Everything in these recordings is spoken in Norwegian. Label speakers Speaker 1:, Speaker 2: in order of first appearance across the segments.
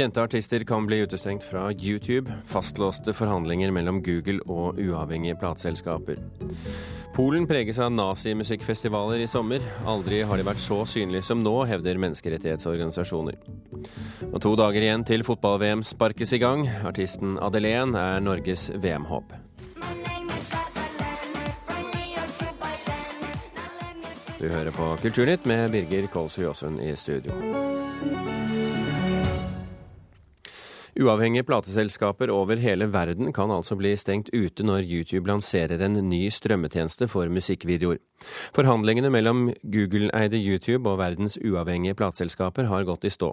Speaker 1: Kjente artister kan bli utestengt fra YouTube. Fastlåste forhandlinger mellom Google og uavhengige plateselskaper. Polen preges av nazimusikkfestivaler i sommer. Aldri har de vært så synlige som nå, hevder menneskerettighetsorganisasjoner. Og to dager igjen til fotball-VM sparkes i gang. Artisten Adelén er Norges VM-håp. Du hører på Kulturnytt med Birger Kolsrud Aasund i studio. Uavhengige plateselskaper over hele verden kan altså bli stengt ute når YouTube lanserer en ny strømmetjeneste for musikkvideoer. Forhandlingene mellom Google-eide YouTube og verdens uavhengige plateselskaper har gått i stå.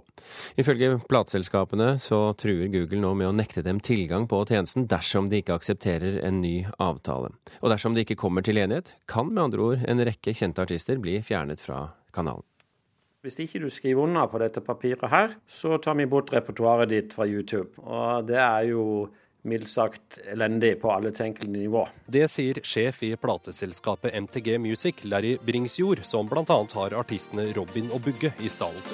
Speaker 1: Ifølge plateselskapene så truer Google nå med å nekte dem tilgang på tjenesten dersom de ikke aksepterer en ny avtale. Og dersom de ikke kommer til enighet, kan med andre ord en rekke kjente artister bli fjernet fra kanalen.
Speaker 2: Hvis ikke du skriver under på dette papiret her, så tar vi bort repertoaret ditt fra YouTube. Og det er jo mildt sagt elendig på alle tenkelige nivå.
Speaker 3: Det sier sjef i plateselskapet MTG Music, Larry Bringsjord, som bl.a. har artistene Robin og Bugge i stallen.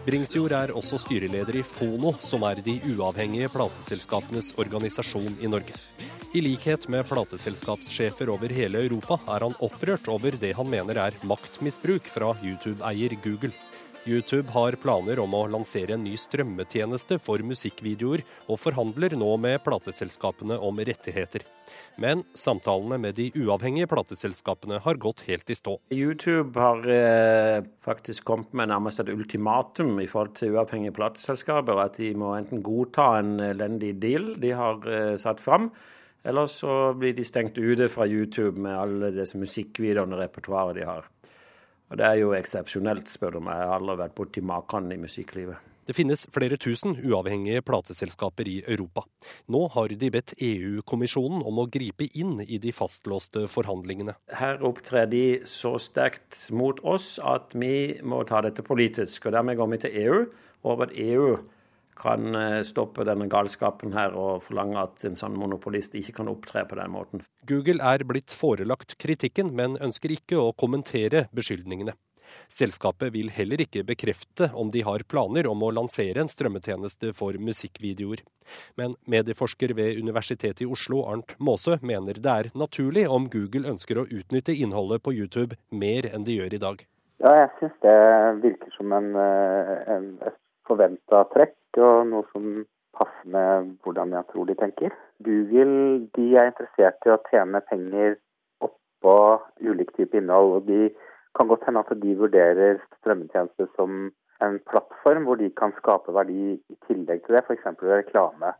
Speaker 3: Bringsjord er også styreleder i Fono, som er de uavhengige plateselskapenes organisasjon i Norge. I likhet med plateselskapssjefer over hele Europa er han opprørt over det han mener er maktmisbruk fra YouTube-eier Google. YouTube har planer om å lansere en ny strømmetjeneste for musikkvideoer, og forhandler nå med plateselskapene om rettigheter. Men samtalene med de uavhengige plateselskapene har gått helt i stå.
Speaker 2: YouTube har eh, faktisk kommet med nærmest et ultimatum i forhold til uavhengige plateselskaper. At de må enten godta en elendig deal de har eh, satt fram, eller så blir de stengt ute fra YouTube med alle disse musikkvideoene og repertoaret de har. Og Det er jo eksepsjonelt, spør du meg. Jeg har aldri vært borti maken i musikklivet.
Speaker 3: Det finnes flere tusen uavhengige plateselskaper i Europa. Nå har de bedt EU-kommisjonen om å gripe inn i de fastlåste forhandlingene.
Speaker 2: Her opptrer de så sterkt mot oss at vi må ta dette politisk. og Dermed går vi til EU, og at EU kan eh, stoppe denne galskapen her og forlange at en sånn monopolist ikke kan opptre på den måten.
Speaker 3: Google er blitt forelagt kritikken, men ønsker ikke å kommentere beskyldningene. Selskapet vil heller ikke bekrefte om de har planer om å lansere en strømmetjeneste for musikkvideoer. Men medieforsker ved Universitetet i Oslo, Arnt Maase, mener det er naturlig om Google ønsker å utnytte innholdet på YouTube mer enn de gjør i dag.
Speaker 4: Ja, jeg syns det virker som en, eh, en, forventa trekk og noe som passer med hvordan jeg tror de tenker. Google de er interessert i å tjene penger oppå ulik type innhold. og De kan godt hende at de vurderer strømmetjenester som en plattform hvor de kan skape verdi i tillegg til det, f.eks. reklame.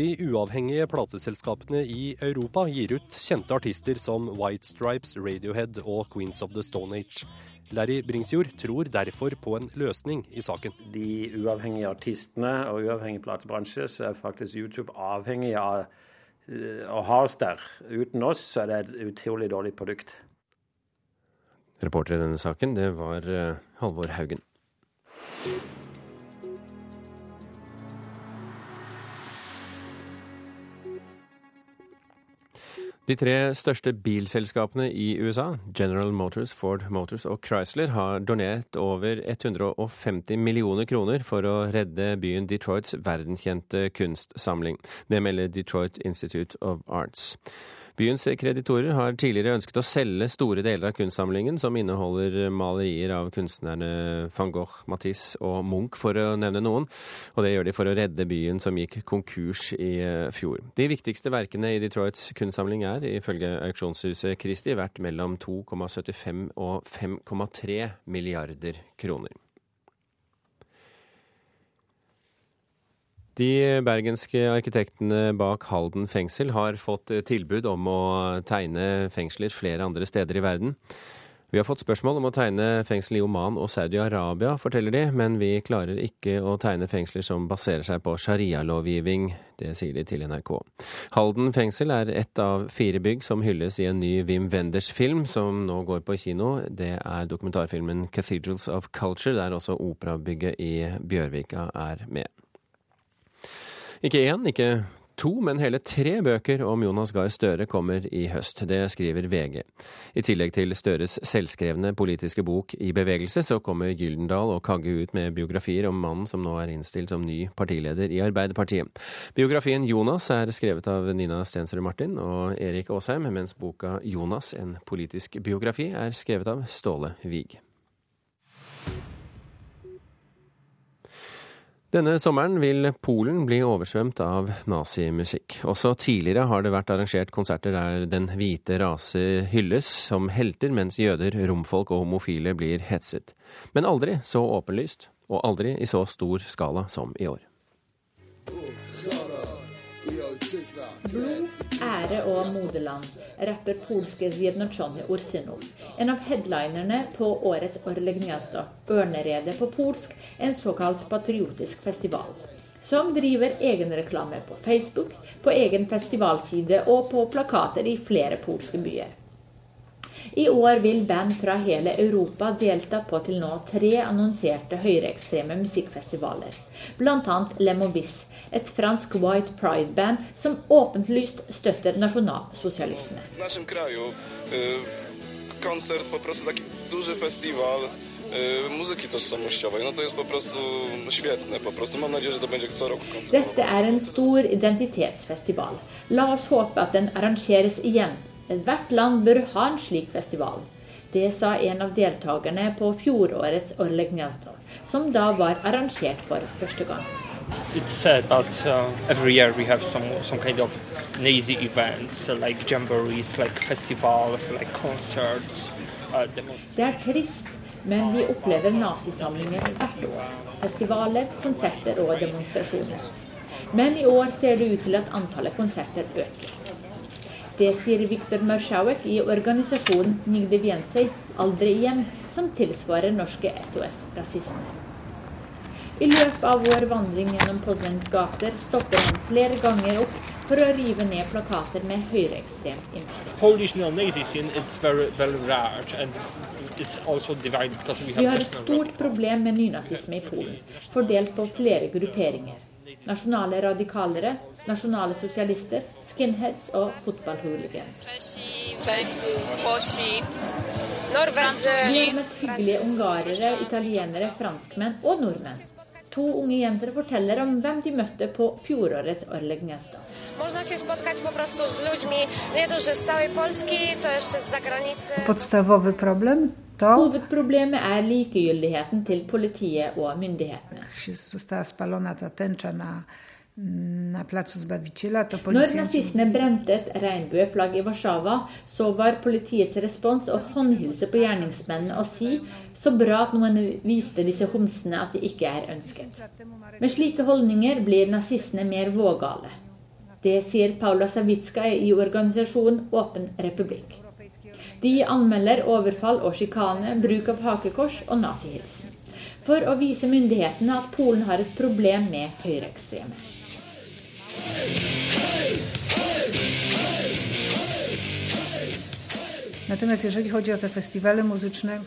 Speaker 3: De uavhengige plateselskapene i Europa gir ut kjente artister som White Stripes, Radiohead og Queens of the Stone Age. Larry Bringsjord tror derfor på en løsning i saken.
Speaker 2: De uavhengige artistene og uavhengig platebransje, så er faktisk YouTube avhengig av eh, å ha oss der. Uten oss så er det et utrolig dårlig produkt.
Speaker 1: Reporter i denne saken, det var eh, Halvor Haugen. De tre største bilselskapene i USA, General Motors, Ford Motors og Chrysler, har donert over 150 millioner kroner for å redde byen Detroits verdenskjente kunstsamling. Det melder Detroit Institute of Arts. Byens kreditorer har tidligere ønsket å selge store deler av kunstsamlingen, som inneholder malerier av kunstnerne van Gogh, Matisse og Munch, for å nevne noen. Og det gjør de for å redde byen som gikk konkurs i eh, fjor. De viktigste verkene i Detroits kunstsamling er, ifølge auksjonshuset Christie, verdt mellom 2,75 og 5,3 milliarder kroner. De bergenske arkitektene bak Halden fengsel har fått tilbud om å tegne fengsler flere andre steder i verden. Vi har fått spørsmål om å tegne fengsel i Oman og Saudi-Arabia, forteller de, men vi klarer ikke å tegne fengsler som baserer seg på sharialovgivning. Det sier de til NRK. Halden fengsel er ett av fire bygg som hylles i en ny Wim Wenders-film som nå går på kino. Det er dokumentarfilmen 'Cathedrals of Culture', der også operabygget i Bjørvika er med. Ikke én, ikke to, men hele tre bøker om Jonas Gahr Støre kommer i høst. Det skriver VG. I tillegg til Støres selvskrevne politiske bok I bevegelse, så kommer Gyldendal og Kagge ut med biografier om mannen som nå er innstilt som ny partileder i Arbeiderpartiet. Biografien Jonas er skrevet av Nina Stensrud Martin og Erik Aasheim, mens boka Jonas, en politisk biografi, er skrevet av Ståle Wiig. Denne sommeren vil Polen bli oversvømt av nazimusikk. Også tidligere har det vært arrangert konserter der den hvite rase hylles som helter, mens jøder, romfolk og homofile blir hetset. Men aldri så åpenlyst, og aldri i så stor skala som i år.
Speaker 5: Blod, ære og moderland, rapper polske Zjednoczony Ursynov. En av headlinerne på årets Orle Gniazdo, Ørneredet på polsk, en såkalt patriotisk festival. Som driver egenreklame på Facebook, på egen festivalside og på plakater i flere polske byer. I år vil band fra hele Europa delta på til nå tre annonserte høyreekstreme musikkfestivaler. Bl.a. Lemovis, et fransk White Pride-band som åpenlyst støtter nasjonalsosialisme. Koncert po prostu taki duży festiwal muzyki tożsamościowej. No to jest po prostu świetne. Po prostu mam nadzieję, że to będzie co roku. Dette er en stor identitetsfestival. La oss håpe at den arrangeres igjen Hvert land bør ha en slik festival. Det sa en av deltakerne på fjorårets Orle Gnazdo, som da var arrangert for første gang.
Speaker 6: It's sad, but uh, every year we have some some kind of lazy events uh, like jamborees, like festivals, like concerts. Uh,
Speaker 5: det er trist, men vi opplever nazisamlinger hvert år. Festivaler, konserter og demonstrasjoner. Men i år ser det ut til at antallet konserter øker. Det sier Viktor Marszałek i organisasjonen Nigde Więcej, Aldri igjen, som tilsvarer norske SOS Rasisme. I løpet av vår vandring gjennom Poznans gater stopper han flere ganger opp for å rive ned plakater med høyreekstremt innhold. Vi har et stort problem med nynazisme i Polen, fordelt på flere grupperinger. Nasjonale radikalere, nasjonale sosialister, skinheads og fotballhooligans. Har hyggelige ungarere, italienere, franskmenn og nordmenn. To unge jenter forteller om hvem de møtte på fjorårets Orle Gnesta.
Speaker 7: Podstawowy problem
Speaker 5: to Hovedproblemet er likegyldigheten til politiet og myndighetene.
Speaker 7: Została spalona ta tęcza na
Speaker 5: når nazistene brente et regnbueflagg i Warszawa, så var politiets respons å håndhilse på gjerningsmennene og si så bra at noen viste disse homsene at de ikke er ønsket. Med slike holdninger blir nazistene mer vågale. Det sier Paula Savitska i organisasjonen Åpen republikk. De anmelder overfall og sjikane, bruk av hakekors og nazihilsen. For å vise myndighetene at Polen har et problem med høyreekstreme.
Speaker 7: Natomiast jeżeli chodzi o te festiwale muzyczne,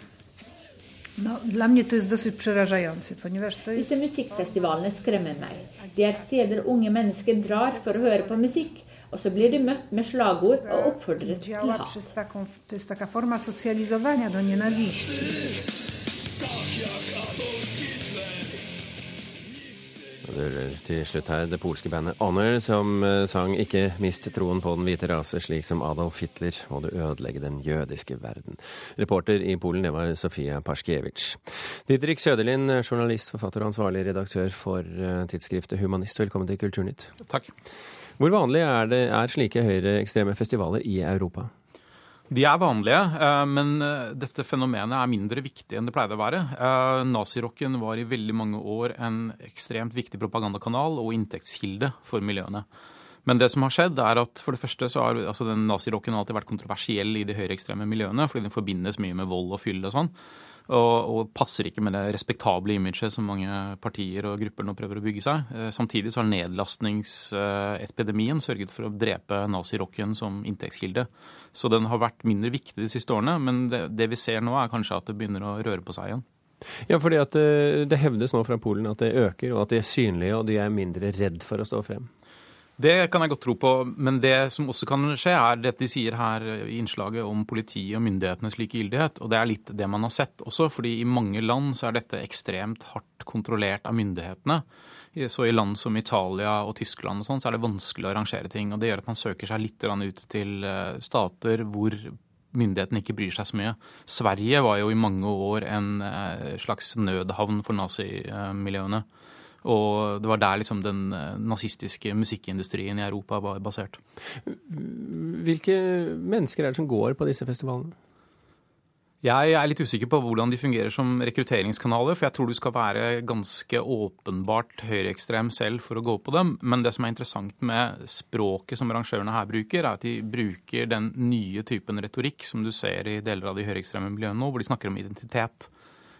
Speaker 7: no, dla mnie to jest dosyć przerażające, ponieważ to
Speaker 5: jest... Disse musikkfestivalene skremmer meg. De er steder unge mennesker drar for å høre på musikk, og så blir de møtt med slagord og oppfordret til hat.
Speaker 7: To jest taka forma socjalizowania do nienawiści.
Speaker 1: Til slutt her det polske bandet Honor, som eh, sang 'Ikke mist troen på den hvite rase', slik som Adolf Hitler, må du ødelegge den jødiske verden. Reporter i Polen, det var Sofia Paskiewicz. Didrik Søderlind, journalist, forfatter og ansvarlig redaktør for eh, tidsskriftet Humanist, velkommen til Kulturnytt.
Speaker 8: Takk.
Speaker 1: Hvor vanlig er, det, er slike høyreekstreme festivaler i Europa?
Speaker 8: De er vanlige, eh, men eh, dette fenomenet er mindre viktig enn det pleide å være. Eh, nazirocken var i veldig mange år en ekstremt viktig propagandakanal og inntektskilde for miljøene. Men det som har skjedd er at for det første så har altså den nazirocken alltid vært kontroversiell i de høyreekstreme miljøene, fordi den forbindes mye med vold og fyll og sånn og, og, passer ikke med det respektable imaget som mange partier og grupper nå prøver å bygge seg. Eh, samtidig så har nedlastningsepidemien sørget for å drepe nazirocken som inntektskilde. Så den har vært mindre viktig de siste årene, men det, det vi ser nå er kanskje at det begynner å røre på seg igjen.
Speaker 1: Ja, fordi at det, eh, det hevdes nå fra Polen at det øker, og at de er synlige og de er mindre redd for å stå frem.
Speaker 8: Det kan jeg godt tro på, men det som også kan skje, er det de sier her i innslaget om politiet og myndighetenes likegyldighet. Og det er litt det man har sett også, fordi i mange land så er dette ekstremt hardt kontrollert av myndighetene. Så i land som Italia og Tyskland og sånn, så er det vanskelig å arrangere ting. Og det gjør at man søker seg litt ut til eh, stater hvor myndighetene ikke bryr seg så mye. Sverige var jo i mange år en eh, slags nødhavn for nazimiljøene. Og det var der liksom den eh, nazistiske musikkindustrien i Europa var basert.
Speaker 1: Hvilke mennesker er det som går på disse festivalene?
Speaker 8: Jeg er litt usikker på hvordan de fungerer som rekrutteringskanaler, for jeg tror du skal være ganske åpenbart høyreekstrem selv for å gå på dem. Men det som er interessant med språket som arrangørene her bruker, er at de bruker den nye typen retorikk som du ser i deler av de høyreekstreme miljøene nå, hvor de snakker om identitet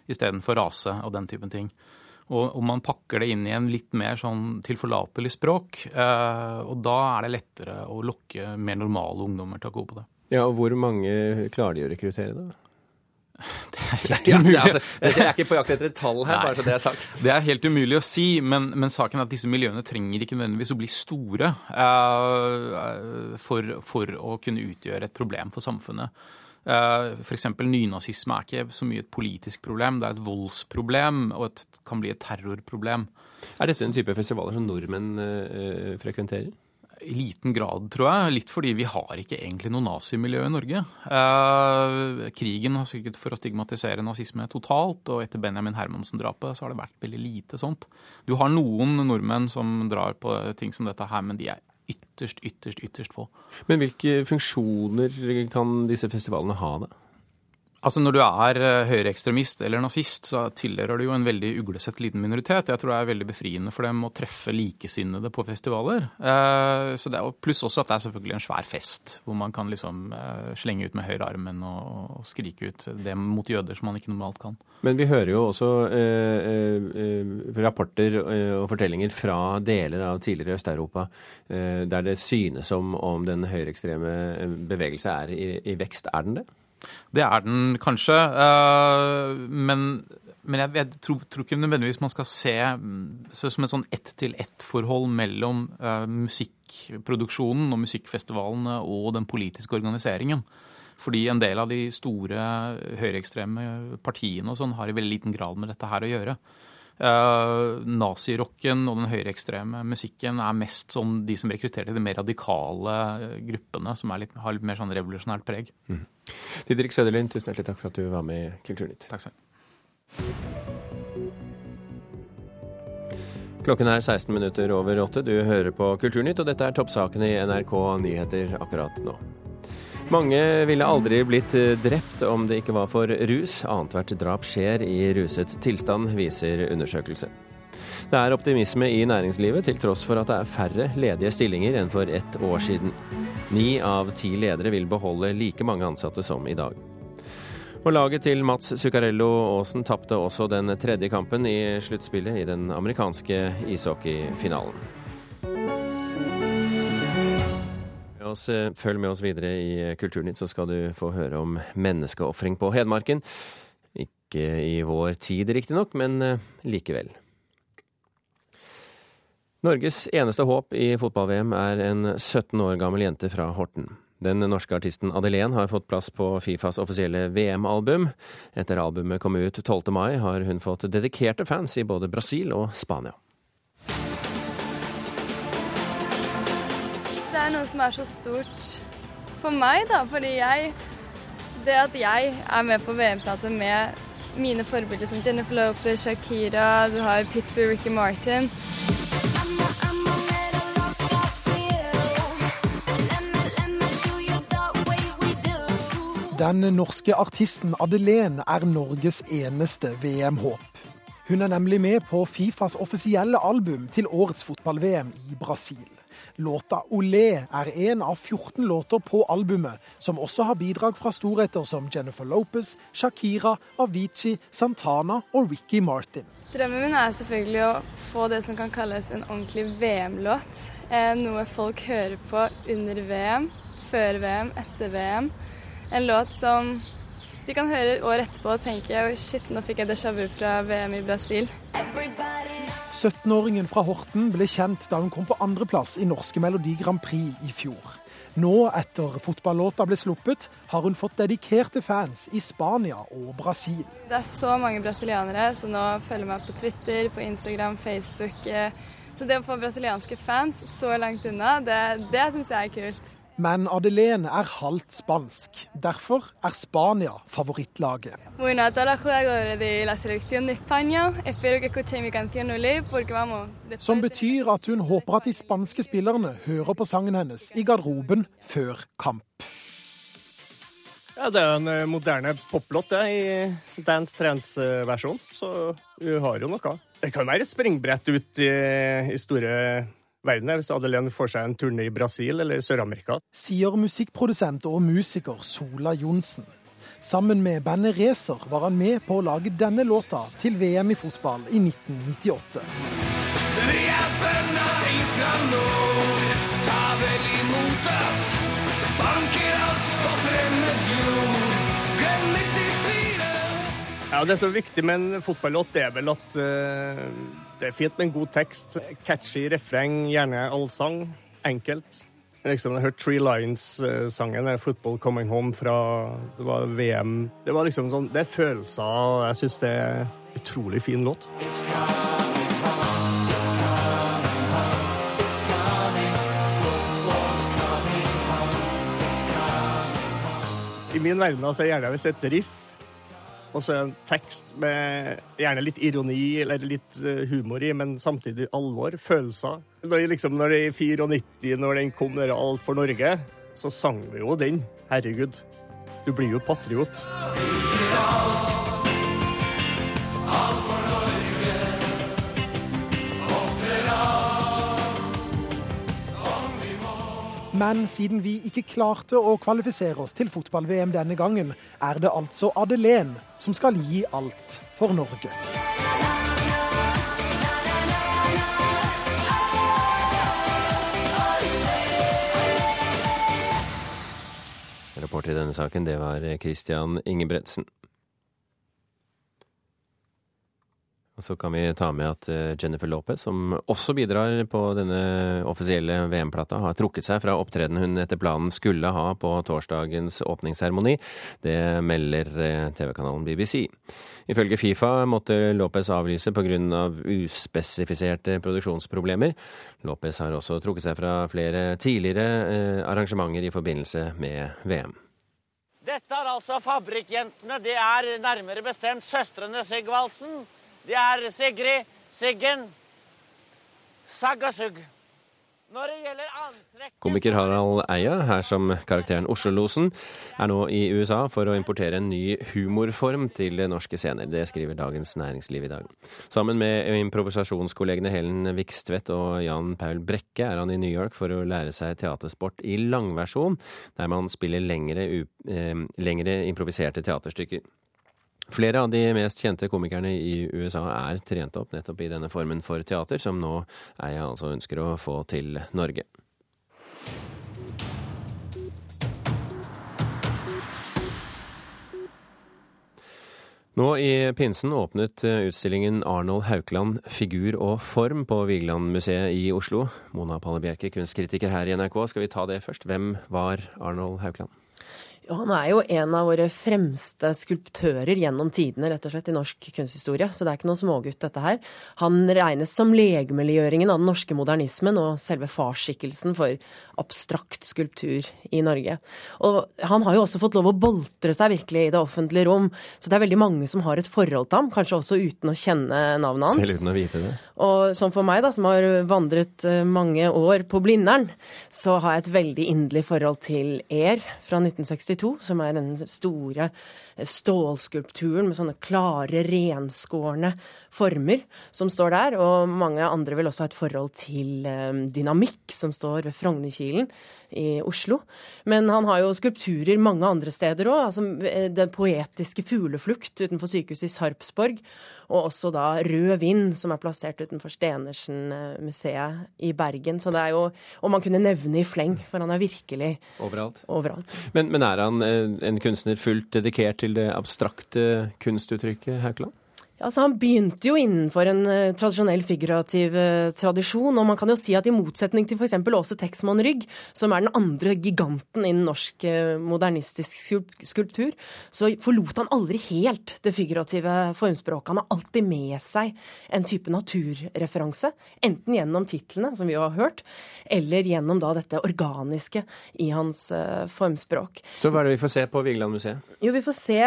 Speaker 8: istedenfor rase og den typen ting. Og, og, man pakker det inn i en litt mer sånn tilforlatelig språk. Eh, og da er det lettere å lokke mer normale ungdommer til å gå på det.
Speaker 1: Ja, og Hvor mange klarer de å rekruttere, da?
Speaker 8: Det er helt umulig. Ja, altså,
Speaker 1: jeg er ikke på jakt etter et tall her, Nei. bare så det er sagt.
Speaker 8: Det er helt umulig å si, men, men, saken er at disse miljøene trenger ikke nødvendigvis å bli store uh, for, for, å kunne utgjøre et problem for samfunnet. Eh, F.eks. nynazisme er ikke så mye et politisk problem, det er et voldsproblem og et, kan bli et terrorproblem.
Speaker 1: Er dette en type festivaler som nordmenn uh, frekventerer?
Speaker 8: I liten grad, tror jeg. Litt fordi vi har ikke egentlig noe nazimiljø i Norge. Eh, krigen har sørget for å stigmatisere nazisme totalt, og etter Benjamin Hermansen-drapet så har det vært veldig lite sånt. Du har noen nordmenn som drar på ting som dette her, men de er ytterst, ytterst, ytterst få.
Speaker 1: Men hvilke funksjoner kan disse festivalene ha, da?
Speaker 8: Altså Når du er eh, høyreekstremist eller nazist, så tilhører du jo en veldig uglesett liten minoritet. Jeg tror det er veldig befriende for dem å treffe likesinnede på festivaler. Eh, så det er, Pluss også at det er selvfølgelig en svær fest, hvor man kan liksom eh, slenge ut med høyrearmen og, og skrike ut det mot jøder som man ikke normalt kan.
Speaker 1: Men vi hører jo også eh, eh, rapporter og fortellinger fra deler av tidligere Øst-Europa eh, der det synes som om den høyreekstreme bevegelse er i, i vekst. Er den det?
Speaker 8: Det er den kanskje. Eh, men, men jeg, jeg tror, tror, ikke nødvendigvis man skal se mm, som et sånn ett-til-ett-forhold mellom uh, musikkproduksjonen og musikkfestivalene og den politiske organiseringen. Fordi en del av de store høyreekstreme partiene og sånn har i veldig liten grad med dette her å gjøre. Uh, Nazirocken og den høyreekstreme musikken er mest sånn de som rekrutterer de mer radikale gruppene, som litt, har litt mer sånn revolusjonært preg. Mm.
Speaker 1: Didrik Søderlund, tusen hjertelig takk for at du var med i Kulturnytt.
Speaker 8: Takk selv.
Speaker 1: Klokken er 16 minutter over åtte. Du hører på Kulturnytt, og dette er toppsakene i NRK Nyheter akkurat nå. Mange ville aldri blitt drept om det ikke var for rus. Annethvert drap skjer i ruset tilstand, viser undersøkelse. Det er optimisme i næringslivet, til tross for at det er færre ledige stillinger enn for ett år siden. Ni av ti ledere vil beholde like mange ansatte som i dag. Og laget til Mats Zuccarello Aasen tapte også den tredje kampen i sluttspillet i den amerikanske ishockeyfinalen. Følg med oss videre i Kulturnytt, så skal du få høre om menneskeofring på Hedmarken. Ikke i vår tid, riktignok, men eh, likevel. Norges eneste håp i fotball-VM er en 17 år gammel jente fra Horten. Den norske artisten Adelén har fått plass på Fifas offisielle VM-album. Etter albumet kom ut 12. mai, har hun fått dedikerte fans i både Brasil og Spania.
Speaker 9: Det er noe som er så stort for meg, da, fordi jeg Det at jeg er med på VM-plate med mine forbilder som Jennifer Lopez, Shakira, du har Pittsburgh Ricky Martin
Speaker 10: Den norske artisten Adelén er Norges eneste VM-håp. Hun er nemlig med på Fifas offisielle album til årets fotball-VM i Brasil. Låta 'Olé' er en av 14 låter på albumet, som også har bidrag fra storheter som Jennifer Lopez, Shakira, Avicii, Santana og Ricky Martin.
Speaker 9: Drømmen min er selvfølgelig å få det som kan kalles en ordentlig VM-låt. Eh, noe folk hører på under VM, før VM, etter VM. En låt som de kan høre år etterpå og tenke shit, nå fikk jeg déjà vu fra VM i Brasil.
Speaker 10: 17-åringen fra Horten ble kjent da hun kom på andreplass i norske Melodi Grand Prix i fjor. Nå, etter fotballåta ble sluppet, har hun fått dedikerte fans i Spania og Brasil.
Speaker 9: Det er så mange brasilianere som nå følger meg på Twitter, på Instagram, Facebook. Eh, så det å få brasilianske fans så langt unna, det, det syns jeg er kult.
Speaker 10: Men Adelén er halvt spansk. Derfor er Spania favorittlaget. Som betyr at hun håper at de spanske spillerne hører på sangen hennes i garderoben før kamp.
Speaker 11: Ja, Det er en eh, moderne poplåt ja, i Dance Trance-versjon, så hun har jo noe. Det kan være springbrett ut i, i store verden hvis Adelén får seg en turné i Brasil eller Sør-Amerika.
Speaker 10: Sier musikkprodusent og musiker Sola Johnsen. Sammen med bandet Racer var han med på å lage denne låta til VM i fotball i 1998. Vi er bønna ifra nord, ta vel imot oss. Banker alt på fremmed jord, glem 94.
Speaker 11: Ja, Det som er viktig med en fotballåt, det er vel at uh, det er fint med en god tekst. Catchy refreng, gjerne allsang. Enkelt. Liksom, jeg hørte Three Lines-sangen, 'Football Coming Home', fra det var VM. Det var liksom sånn, det er følelser, og jeg syns det er en utrolig fin låt. I min verden altså, jeg gjerne hvis et riff og så en tekst med gjerne litt ironi eller litt eh, humor i, men samtidig alvor. Følelser. Når, liksom, når det i 94, når den kom, der Alt for Norge, så sang vi jo den. Herregud. Du blir jo patriot. Alt
Speaker 10: Men siden vi ikke klarte å kvalifisere oss til fotball-VM denne gangen, er det altså Adelén som skal gi alt for Norge.
Speaker 1: Reporter i denne saken, det var Christian Ingebretsen. Og så kan vi ta med at eh, Jennifer Lopez, som også bidrar på denne offisielle VM-plata, har trukket seg fra opptredenen hun etter planen skulle ha på torsdagens åpningsseremoni. Det melder eh, TV-kanalen BBC. Ifølge Fifa måtte Lopez avlyse pga. Av uspesifiserte produksjonsproblemer. Lopez har også trukket seg fra flere tidligere eh, arrangementer i forbindelse med VM.
Speaker 12: Dette er altså fabrikkjentene. Det er nærmere bestemt søstrene Sigvaldsen. Det er Sigrid, Siggen, Saggasugg. Når det gjelder antrekket
Speaker 1: Komiker Harald Eia, her som karakteren Oslo-losen, er nå i USA for å importere en ny humorform til norske scener. Det skriver Dagens Næringsliv i dag. Sammen med improvisasjonskollegene Helen Vikstvedt og Jan Paul Brekke er han i New York for å lære seg teatersport i langversjon, der man spiller lengre, eh, lengre improviserte teaterstykker. Flere av de mest kjente komikerne i USA er trent opp nettopp i denne formen for teater, som nå Eia altså ønsker å få til Norge. Nå i pinsen åpnet utstillingen Arnold Haukeland figur og form på Vigelandmuseet i Oslo. Mona Palle Bjerke, kunstkritiker her i NRK, skal vi ta det først? Hvem var Arnold Haukeland?
Speaker 13: Han er jo en av våre fremste skulptører gjennom tidene rett og slett i norsk kunsthistorie. Så det er ikke noe smågutt, dette her. Han regnes som legemliggjøringen av den norske modernismen og selve farsskikkelsen for abstrakt skulptur i Norge. Og han har jo også fått lov å boltre seg virkelig i det offentlige rom. Så det er veldig mange som har et forhold til ham, kanskje også uten å kjenne navnet hans.
Speaker 1: Selv uten å vite det.
Speaker 13: Og som for meg, da, som har vandret eh, mange år på Blindern, så har jeg et veldig inderlig forhold til Air fra 1962. 1962, som er den store stålskulpturen med sånne klare, renskårne former som står der. Og mange andre vil også ha et forhold til eh, dynamikk, som står ved Frognerkilen i Oslo. Men han har jo skulpturer mange andre steder òg. Altså, eh, den poetiske fugleflukt utenfor sykehuset i Sarpsborg. Og også da Rød vind, som er plassert utenfor Stenersen-museet i Bergen. Så det er jo Og man kunne nevne i fleng, for han er virkelig
Speaker 1: overalt.
Speaker 13: overalt.
Speaker 1: Men, men er han eh, en kunstner fullt dedikert til det abstrakte kunstuttrykket, Haukeland?
Speaker 13: Altså, han begynte jo innenfor en uh, tradisjonell figurativ uh, tradisjon. Og man kan jo si at i motsetning til f.eks. Åse Texman Rygg, som er den andre giganten innen norsk uh, modernistisk skulptur, så forlot han aldri helt det figurative formspråket. Han har alltid med seg en type naturreferanse. Enten gjennom titlene, som vi har hørt, eller gjennom da dette organiske i hans formspråk.
Speaker 1: Så hva er det vi får se på Vigeland museet?
Speaker 13: Jo, vi får se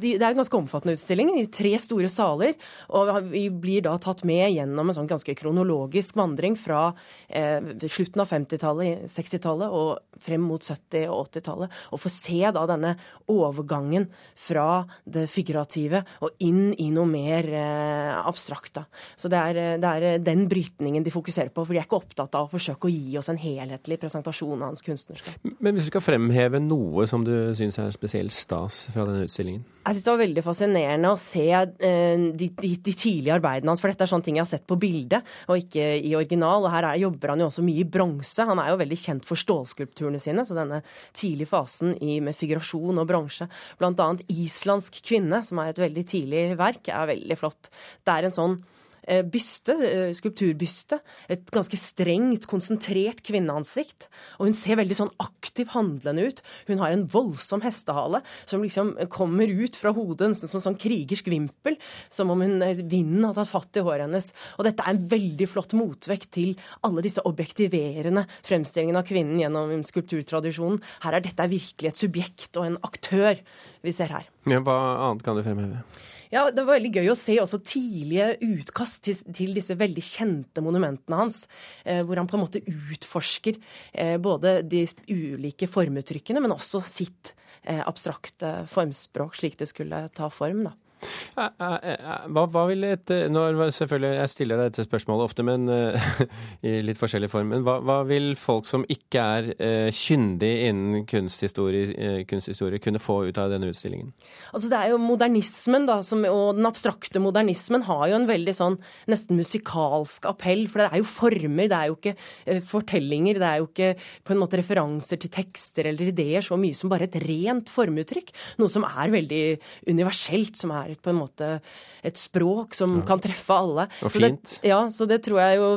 Speaker 13: de, Det er en ganske omfattende utstilling i tre store saler saler. Og vi blir da tatt med gjennom en sånn ganske kronologisk vandring fra eh, slutten av 50-tallet, 60-tallet og frem mot 70- og 80-tallet. Og får se da denne overgangen fra det figurative og inn i noe mer eh, abstrakt. Da. Så det er, det er, den brytningen de fokuserer på. For de er ikke opptatt av å forsøke å gi oss en helhetlig presentasjon av hans kunstnerskap.
Speaker 1: Men hvis du skal fremheve noe som du syns er spesielt stas fra denne utstillingen?
Speaker 13: Jeg syns det var veldig fascinerende å se eh, de, de, de, tidlige arbeidene hans. For dette er sånne ting jeg har sett på bilde, og ikke i original. Og her er, jobber han jo også mye i bronse. Han er jo veldig kjent for stålskulpturene sine, så denne tidlige fasen i, med figurasjon og bronse. Blant annet 'Islandsk kvinne', som er et veldig tidlig verk, er veldig flott. Det er en sånn Eh, byste, eh, skulpturbyste. Et ganske strengt, konsentrert kvinneansikt. Og hun ser veldig sånn aktiv handlende ut. Hun har en voldsom hestehale som liksom kommer ut fra hodet som en sånn krigersk vimpel. Som om hun, eh, vinden har tatt fatt i håret hennes. Og dette er en veldig flott motvekt til alle disse objektiverende fremstillingene av kvinnen gjennom skulpturtradisjonen. Her er dette virkelig et subjekt og en aktør vi ser her.
Speaker 1: Ja, hva annet kan du fremheve?
Speaker 13: Ja, Det var veldig gøy å se også tidlige utkast til, til disse veldig kjente monumentene hans. Eh, hvor han på en måte utforsker eh, både de ulike formuttrykkene, men også sitt eh, abstrakte formspråk, slik det skulle ta form. da.
Speaker 1: Hva, hva vil et nå selvfølgelig, Jeg stiller deg dette spørsmålet ofte, men i litt forskjellig form. Men hva, hva vil folk som ikke er kyndig innen kunsthistorie, kunsthistorie, kunne få ut av denne utstillingen?
Speaker 13: Altså Det er jo modernismen, da, som, og den abstrakte modernismen har jo en veldig sånn nesten musikalsk appell. For det er jo former, det er jo ikke fortellinger, det er jo ikke på en måte referanser til tekster eller ideer så mye som bare et rent formuttrykk. Noe som er veldig universelt, som er på en måte et språk som ja. kan treffe alle.
Speaker 1: Og så fint.
Speaker 13: Det, ja, så det tror jeg jo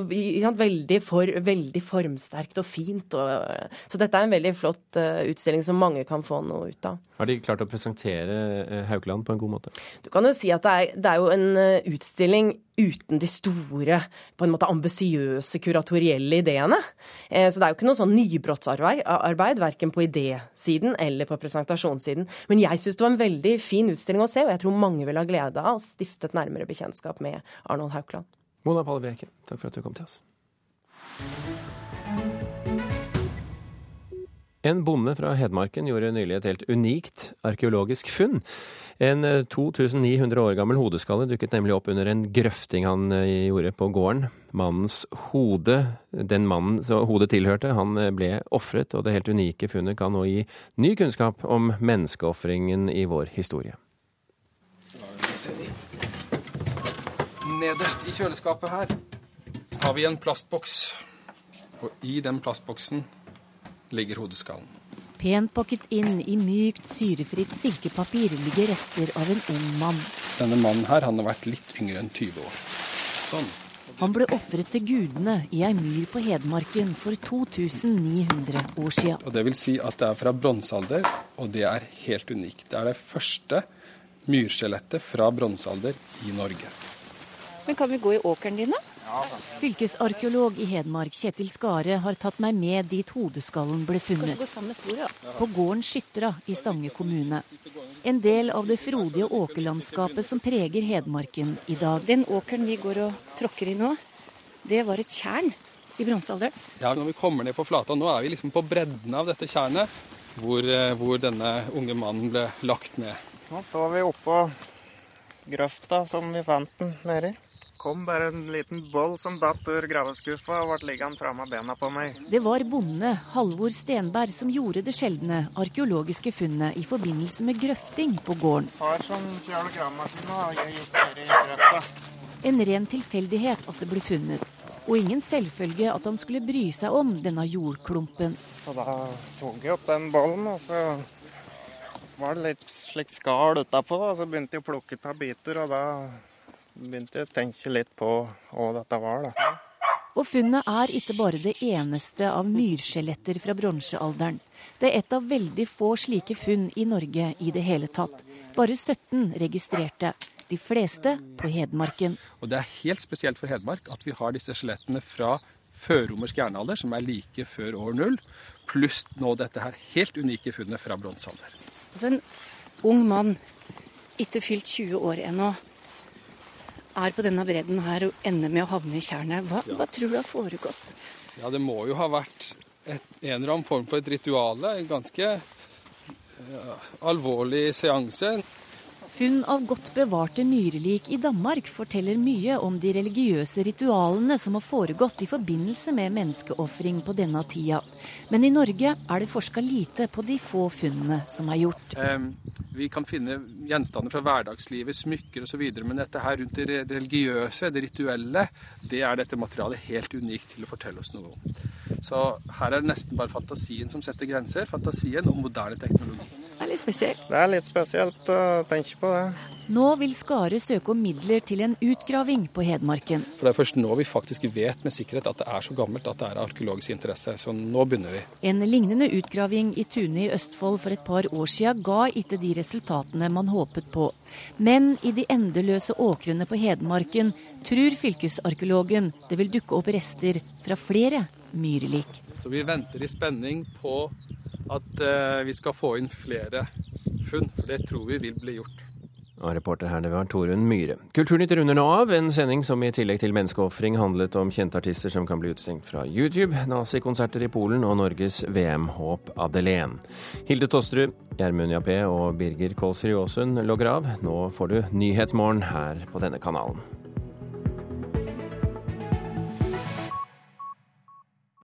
Speaker 13: ja, veldig, for, veldig formsterkt og fint. Og, så dette er en veldig flott uh, utstilling som mange kan få noe ut av.
Speaker 1: Har de klart å presentere uh, Haukeland på en god måte?
Speaker 13: Du kan jo si at det er, det er jo en uh, utstilling uten de store, på en måte ambisiøse kuratorielle ideene. Eh, så det er jo ikke noe sånn nybrottsarbeid, arbeid, verken på idésiden eller på presentasjonssiden. Men jeg syns det var en veldig fin utstilling å se, og jeg tror mange vil ha glede av å stifte et nærmere bekjentskap med Arnold Haukeland.
Speaker 1: Mona Palle Breken, takk for at du kom til oss. En bonde fra Hedmarken gjorde nylig et helt unikt arkeologisk funn. En 2900 eh, år gammel hodeskalle dukket nemlig opp under en grøfting han eh, gjorde på gården. Mannens hode, den mannen som hodet tilhørte, han eh, ble ofret, og det helt unike funnet kan nå gi ny kunnskap om menneskeofringen i vår historie.
Speaker 14: Nederst i kjøleskapet her har vi en plastboks, og i den plastboksen ligger hodeskallen.
Speaker 15: Pent pakket inn i mykt, syrefritt silkepapir ligger rester av en ung mann.
Speaker 14: Denne mannen her, han har vært litt yngre enn 20 år. Sånn.
Speaker 15: Han ble ofret til gudene i ei myr på Hedmarken for 2900 år siden.
Speaker 14: Og det vil si at det er fra bronsealder, og det er helt unikt. Det er det første myrskjelettet fra bronsealder i Norge.
Speaker 15: Men kan vi gå i åkeren din, da? Fylkesarkeolog i Hedmark Kjetil Skare har tatt meg med dit hodeskallen ble funnet. På gården Skyttra i Stange kommune. En del av det frodige åkerlandskapet som preger Hedmarken i dag.
Speaker 16: Den åkeren vi går og tråkker i nå, det var et tjern i bronsealderen.
Speaker 14: Ja, når vi kommer ned på flata, nå er vi liksom på bredden av dette tjernet, hvor, eh, hvor denne unge mannen ble lagt ned.
Speaker 17: Nå står vi oppå grøfta som vi fant den nedi kom bare en liten boll som datt ur graveskuffa og ble liggende framme bena på meg.
Speaker 15: Det var bonde Halvor Stenberg som gjorde det sjeldne arkeologiske funnet i forbindelse med grøfting på gården.
Speaker 17: Far som kjører gravemaskin og jeg gikk ned i grøfta.
Speaker 15: En ren tilfeldighet at det ble funnet, og ingen selvfølge at han skulle bry seg om denne jordklumpen.
Speaker 17: Så da tok jeg opp den bollen, og så var det litt slikt skall utapå, og så begynte jeg å plukke av biter, og da begynte jeg å tenke litt på hva dette var. da.
Speaker 15: Og funnet er ikke bare det eneste av myrskjeletter fra bronsealderen. Det er et av veldig få slike funn i Norge i det hele tatt. Bare 17 registrerte. De fleste på Hedmarken.
Speaker 14: Og Det er helt spesielt for Hedmark at vi har disse skjelettene fra førromersk jernalder, som er like før år null, pluss nå dette her helt unike funnet fra bronsealder.
Speaker 16: Altså en ung mann, ikke fylt 20 år ennå, er på denne bredden her og ender med å havne i tjernet. Hva, hva tror du har foregått?
Speaker 14: Ja, Det må jo ha vært et, en eller annen form for et ritual. En ganske ja, alvorlig seanse.
Speaker 15: Funn av godt bevarte myrelik i Danmark forteller mye om de religiøse ritualene som har foregått i forbindelse med menneskeofring på denne tida. Men i Norge er det forska lite på de få funnene som er gjort.
Speaker 14: Vi kan finne gjenstander fra hverdagslivet, smykker osv., men dette her rundt det religiøse, det rituelle, det er dette materialet helt unikt til å fortelle oss noe om. Så her er det nesten bare fantasien som setter grenser. Fantasien om moderne teknologi.
Speaker 16: Det er litt spesielt.
Speaker 17: Det er litt spesielt å tenke på det.
Speaker 15: Nå vil Skare søke om midler til en utgraving på Hedmarken.
Speaker 14: For Det er først nå vi faktisk vet med sikkerhet at det er så gammelt at det er arkeologisk interesse. Så nå begynner vi.
Speaker 15: En lignende utgraving i Tune i Østfold for et par år siden ga ikke de resultatene man håpet på. Men i de endeløse åkrene på Hedmarken tror fylkesarkeologen det vil dukke opp rester fra flere myrelik.
Speaker 14: Så vi venter i spenning på at uh, vi skal få inn flere funn, for det tror vi vil bli gjort.
Speaker 1: Og reporter her det var Torunn Myhre. Kulturnytt runder nå av, en sending som i tillegg til menneskeofring handlet om kjente artister som kan bli utstengt fra YouTube, nazikonserter i Polen og Norges VM-håp Adelén. Hilde Tosterud, Gjermund Jappé og Birger Kolsrud Aasund logger av. Nå får du Nyhetsmorgen her på denne kanalen.